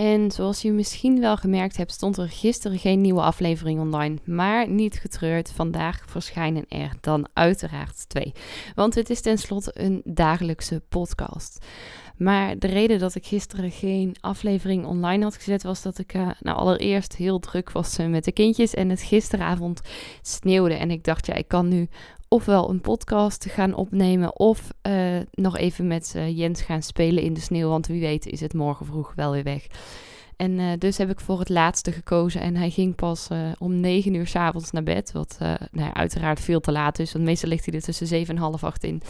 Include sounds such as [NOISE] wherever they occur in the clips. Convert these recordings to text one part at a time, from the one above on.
En zoals je misschien wel gemerkt hebt, stond er gisteren geen nieuwe aflevering online. Maar niet getreurd, vandaag verschijnen er dan uiteraard twee. Want het is tenslotte een dagelijkse podcast. Maar de reden dat ik gisteren geen aflevering online had gezet was dat ik uh, nou allereerst heel druk was uh, met de kindjes en het gisteravond sneeuwde. En ik dacht, ja, ik kan nu ofwel een podcast gaan opnemen of uh, nog even met uh, Jens gaan spelen in de sneeuw. Want wie weet is het morgen vroeg wel weer weg. En uh, dus heb ik voor het laatste gekozen. En hij ging pas om 9 uur s'avonds naar bed. Wat nou, uiteraard veel te laat is. Want meestal ligt hij er tussen 7 en half 8 in.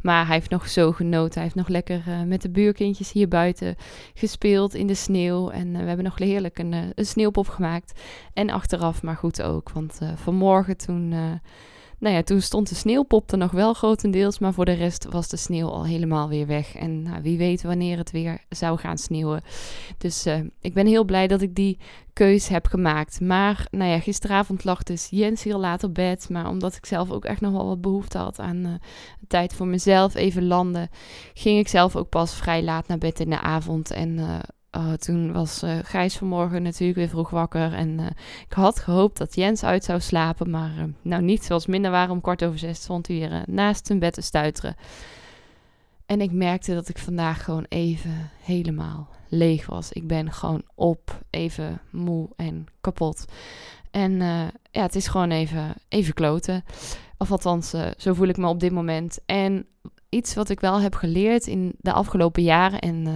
Maar hij heeft nog zo genoten. Hij heeft nog lekker met de buurkindjes hier buiten gespeeld in de sneeuw. En we hebben nog heerlijk een, een sneeuwpop gemaakt. En achteraf maar goed ook. Want vanmorgen toen nou ja, toen stond de sneeuwpop er nog wel grotendeels, maar voor de rest was de sneeuw al helemaal weer weg. En nou, wie weet wanneer het weer zou gaan sneeuwen. Dus uh, ik ben heel blij dat ik die keus heb gemaakt. Maar nou ja, gisteravond lag dus Jens heel laat op bed. Maar omdat ik zelf ook echt nog wel wat behoefte had aan uh, tijd voor mezelf, even landen, ging ik zelf ook pas vrij laat naar bed in de avond. En uh, Oh, toen was uh, Gijs vanmorgen natuurlijk weer vroeg wakker. En uh, ik had gehoopt dat Jens uit zou slapen. Maar uh, nou niet, zoals minder waren om kwart over zes stond hij weer naast zijn bed te stuiteren. En ik merkte dat ik vandaag gewoon even helemaal leeg was. Ik ben gewoon op, even moe en kapot. En ja, het is gewoon even, even kloten. Of althans, zo voel ik me op dit moment. En iets wat ik wel heb geleerd in de afgelopen jaren. En uh,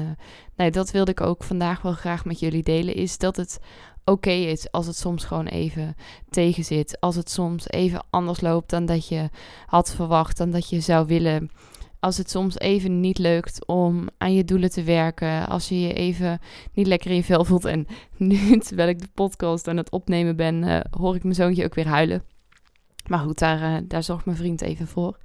nou, dat wilde ik ook vandaag wel graag met jullie delen. Is dat het oké is als het soms gewoon even tegen zit. Als het soms even anders loopt dan dat je had verwacht. Dan dat je zou willen. Als het soms even niet lukt om aan je doelen te werken. Als je je even niet lekker in je vel voelt. En [LAUGHS] nu, terwijl ik de podcast aan het opnemen ben, uh, hoor ik mijn zoontje ook weer huilen. Maar goed, daar, uh, daar zorgt mijn vriend even voor.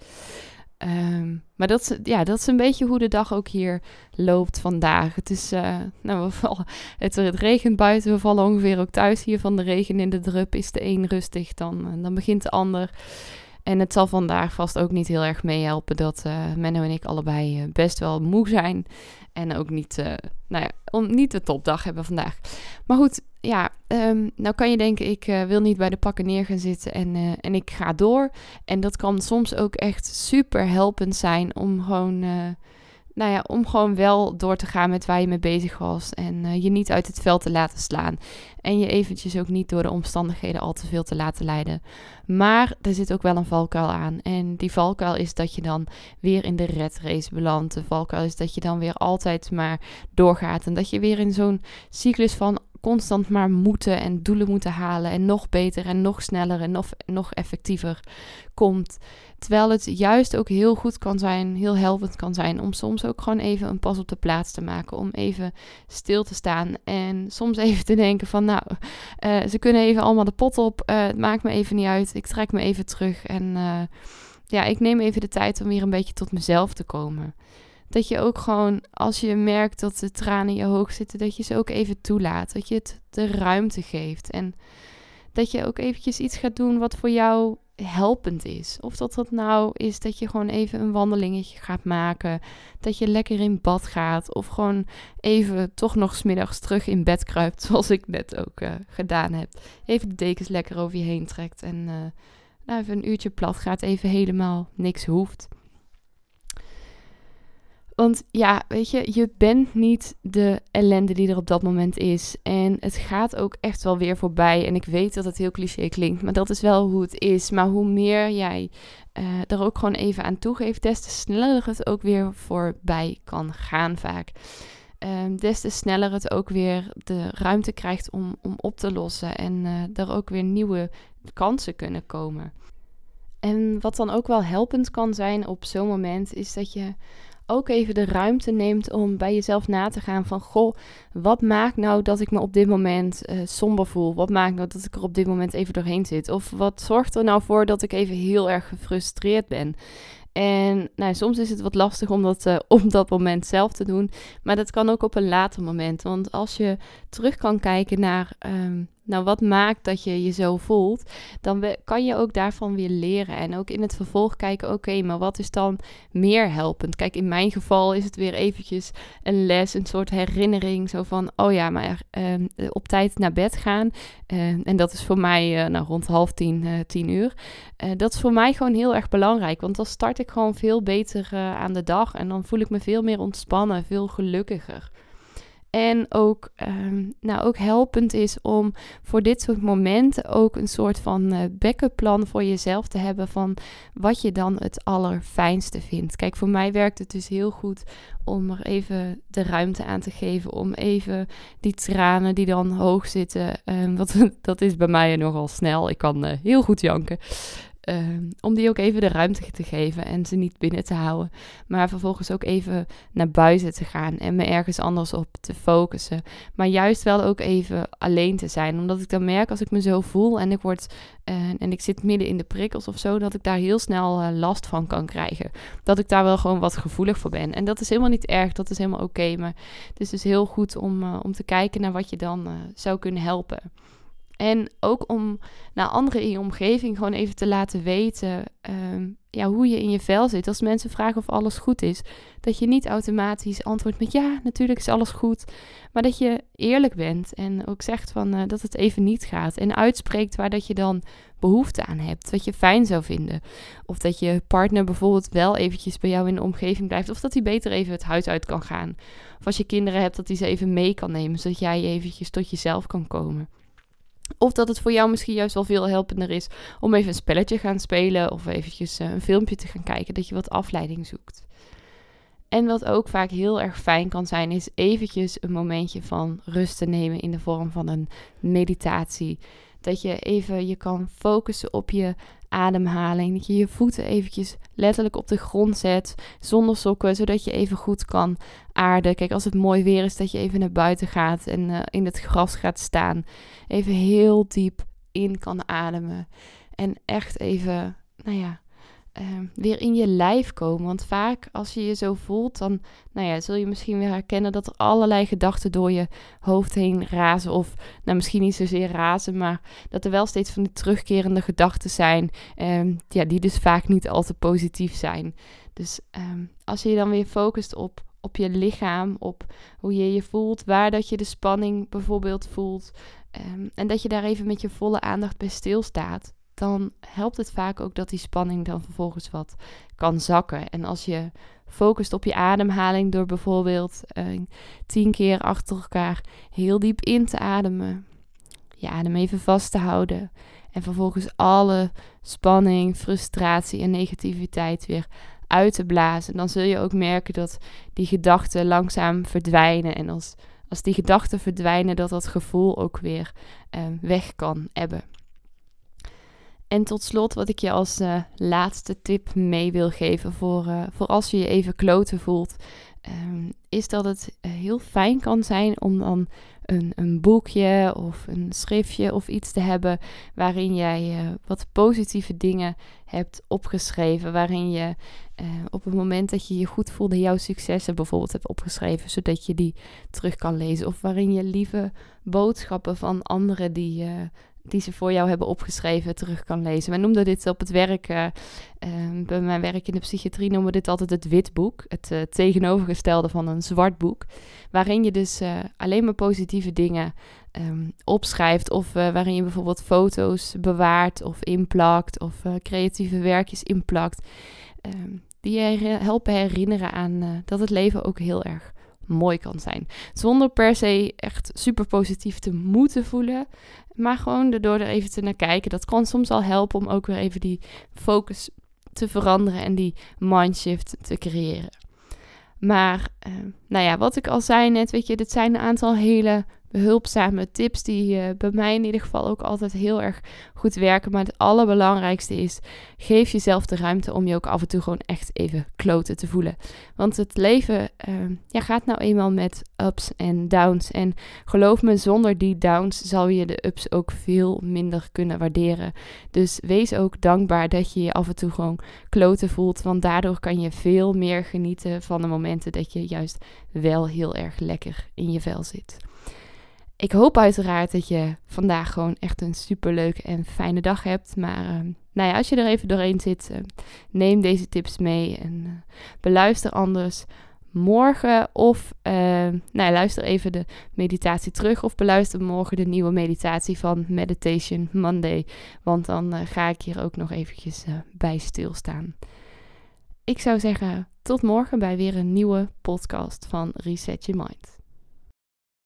Um, maar dat is, ja, dat is een beetje hoe de dag ook hier loopt vandaag. Het is, uh, nou, we vallen, het, regent buiten, we vallen ongeveer ook thuis hier van de regen in de drup. Is de een rustig, dan, dan begint de ander. En het zal vandaag vast ook niet heel erg meehelpen dat uh, Menno en ik allebei uh, best wel moe zijn. En ook niet, uh, nou ja, om, niet de topdag hebben vandaag. Maar goed, ja, um, nou kan je denken, ik wil niet bij de pakken neer gaan zitten en, en ik ga door. En dat kan soms ook echt super helpend zijn om gewoon nou ja, om gewoon wel door te gaan met waar je mee bezig was. En uh, je niet uit het veld te laten slaan. En je eventjes ook niet door de omstandigheden al te veel te laten leiden. Maar er zit ook wel een valkuil aan. En die valkuil is dat je dan weer in de red race belandt. De valkuil is dat je dan weer altijd maar doorgaat. En dat je weer in zo'n cyclus van constant maar moeten en doelen moeten halen en nog beter en nog sneller en nog, nog effectiever komt. Terwijl het juist ook heel goed kan zijn, heel helpend kan zijn om soms ook gewoon even een pas op de plaats te maken. Om even stil te staan en soms even te denken van nou, uh, ze kunnen even allemaal de pot op. Uh, het maakt me even niet uit. Ik trek me even terug en uh, ja, ik neem even de tijd om weer een beetje tot mezelf te komen. Dat je ook gewoon, als je merkt dat de tranen in je hoog zitten, dat je ze ook even toelaat. Dat je het de ruimte geeft. En dat je ook eventjes iets gaat doen wat voor jou helpend is. Of dat dat nou is dat je gewoon even een wandelingetje gaat maken. Dat je lekker in bad gaat. Of gewoon even toch nog smiddags terug in bed kruipt. [LAUGHS] Zoals ik net ook uh, gedaan heb. Even de dekens lekker over je heen trekt. En uh, nou even een uurtje plat gaat. Even helemaal niks hoeft. Want ja, weet je, je bent niet de ellende die er op dat moment is. En het gaat ook echt wel weer voorbij. En ik weet dat het heel cliché klinkt, maar dat is wel hoe het is. Maar hoe meer jij uh, er ook gewoon even aan toegeeft, des te sneller het ook weer voorbij kan gaan vaak. Um, des te sneller het ook weer de ruimte krijgt om, om op te lossen. En uh, er ook weer nieuwe kansen kunnen komen. En wat dan ook wel helpend kan zijn op zo'n moment, is dat je ook even de ruimte neemt om bij jezelf na te gaan van goh, wat maakt nou dat ik me op dit moment uh, somber voel? Wat maakt nou dat ik er op dit moment even doorheen zit? Of wat zorgt er nou voor dat ik even heel erg gefrustreerd ben? En nou, soms is het wat lastig om dat [LAUGHS] uh, op dat moment zelf te doen. Maar dat kan ook op een later moment. Want als je terug kan kijken naar um, nou, wat maakt dat je je zo voelt, dan kan je ook daarvan weer leren. En ook in het vervolg kijken, oké, maar wat is dan meer helpend? Kijk, in mijn geval is het weer eventjes een les, een soort herinnering. Zo van, oh ja, maar uh, op tijd naar bed gaan. Uh, en dat is voor mij uh, nou, rond half tien, uh, tien uur. dat is voor mij gewoon heel erg belangrijk. Want dan start ik gewoon veel beter aan de dag. En dan voel ik me veel meer ontspannen, veel gelukkiger. En ook, um, nou, ook helpend is om voor dit soort momenten ook een soort van uh, backup plan voor jezelf te hebben van wat je dan het allerfijnste vindt. Kijk, voor mij werkt het dus heel goed om er even de ruimte aan te geven. Om even die tranen die dan hoog zitten. [LAUGHS] Um, dat is bij mij nogal snel. Ik kan uh, heel goed janken. Ehm, om die ook even de ruimte te geven en ze niet binnen te houden. Maar vervolgens ook even naar buiten te gaan en me ergens anders op te focussen. Maar juist wel ook even alleen te zijn. Omdat ik dan merk als ik me zo voel en ik word uh, en ik zit midden in de prikkels of zo, dat ik daar heel snel uh, last van kan krijgen. Dat ik daar wel gewoon wat gevoelig voor ben. En dat is helemaal niet erg, dat is helemaal oké. maar het is dus heel goed om, uh, om te kijken naar wat je dan zou kunnen helpen. En ook om naar anderen in je omgeving gewoon even te laten weten um, ja, hoe je in je vel zit. Als mensen vragen of alles goed is, dat je niet automatisch antwoordt met ja, natuurlijk is alles goed. Maar dat je eerlijk bent en ook zegt van, uh, dat het even niet gaat. En uitspreekt waar dat je dan behoefte aan hebt. Wat je fijn zou vinden. Of dat je partner bijvoorbeeld wel eventjes bij jou in de omgeving blijft. Of dat hij beter even het huis uit kan gaan. Of als je kinderen hebt, dat hij ze even mee kan nemen. Zodat jij eventjes tot jezelf kan komen. Of dat het voor jou misschien juist wel veel helpender is om even een spelletje gaan spelen of eventjes eh, een filmpje te gaan kijken, dat je wat afleiding zoekt. En wat ook vaak heel erg fijn kan zijn, is eventjes een momentje van rust te nemen in de vorm van een meditatie. Dat je even je kan focussen op je ademhaling. Dat je je voeten eventjes letterlijk op de grond zet, zonder sokken, zodat je even goed kan aarden. Kijk, als het mooi weer is, dat je even naar buiten gaat en uh, in het gras gaat staan. Even heel diep in kan ademen. En echt even, nou ja, Ehm, weer in je lijf komen. Want vaak als je je zo voelt, dan nou ja, zul je misschien weer herkennen dat er allerlei gedachten door je hoofd heen razen. Of nou, misschien niet zozeer razen, maar dat er wel steeds van die terugkerende gedachten zijn. Um, ja, die dus vaak niet al te positief zijn. Dus ehm, als je je dan weer focust op, op je lichaam, op hoe je je voelt, waar dat je de spanning bijvoorbeeld voelt. en dat je daar even met je volle aandacht bij stilstaat dan helpt het vaak ook dat die spanning dan vervolgens wat kan zakken. En als je focust op je ademhaling door bijvoorbeeld uh, tien keer achter elkaar heel diep in te ademen, je adem even vast te houden en vervolgens alle spanning, frustratie en negativiteit weer uit te blazen, dan zul je ook merken dat die gedachten langzaam verdwijnen. En als, als die gedachten verdwijnen, dat dat gevoel ook weer uh, weg kan ebben. En tot slot, wat ik je als uh, laatste tip mee wil geven voor, uh, voor als je je even kloten voelt, um, is dat het uh, heel fijn kan zijn om dan een, een boekje of een schriftje of iets te hebben waarin jij wat positieve dingen hebt opgeschreven. Waarin je op het moment dat je je goed voelde jouw successen bijvoorbeeld hebt opgeschreven, zodat je die terug kan lezen. Of waarin je lieve boodschappen van anderen die die ze voor jou hebben opgeschreven terug kan lezen. Wij noemden dit op het werk, uh, bij mijn werk in de psychiatrie noemen we dit altijd het witboek. Het uh, tegenovergestelde van een zwart boek. Waarin je dus uh, alleen maar positieve dingen um, opschrijft. Of waarin je bijvoorbeeld foto's bewaart of inplakt. Of creatieve werkjes inplakt. Um, die je helpen herinneren aan dat het leven ook heel erg mooi kan zijn. Zonder per se echt super positief te moeten voelen. Maar gewoon door er even te naar kijken. Dat kan soms al helpen om ook weer even die focus te veranderen en die mindshift te creëren. Maar, uh, nou ja, wat ik al zei net, weet je, dit zijn een aantal hele behulpzame tips die uh, bij mij in ieder geval ook altijd heel erg goed werken. Maar het allerbelangrijkste is, geef jezelf de ruimte om je ook af en toe gewoon echt even kloten te voelen. Want het leven uh, ja, gaat nou eenmaal met ups en downs. En geloof me, zonder die downs zal je de ups ook veel minder kunnen waarderen. Dus wees ook dankbaar dat je je af en toe gewoon kloten voelt. Want daardoor kan je veel meer genieten van de momenten dat je juist wel heel erg lekker in je vel zit. Ik hoop uiteraard dat je vandaag gewoon echt een superleuke en fijne dag hebt. Maar uh, nou ja, als je er even doorheen zit, uh, neem deze tips mee en uh, beluister anders morgen. Of nou ja, luister even de meditatie terug. Of beluister morgen de nieuwe meditatie van Meditation Monday. Want dan ga ik hier ook nog eventjes bij stilstaan. Ik zou zeggen, tot morgen bij weer een nieuwe podcast van Reset Your Mind.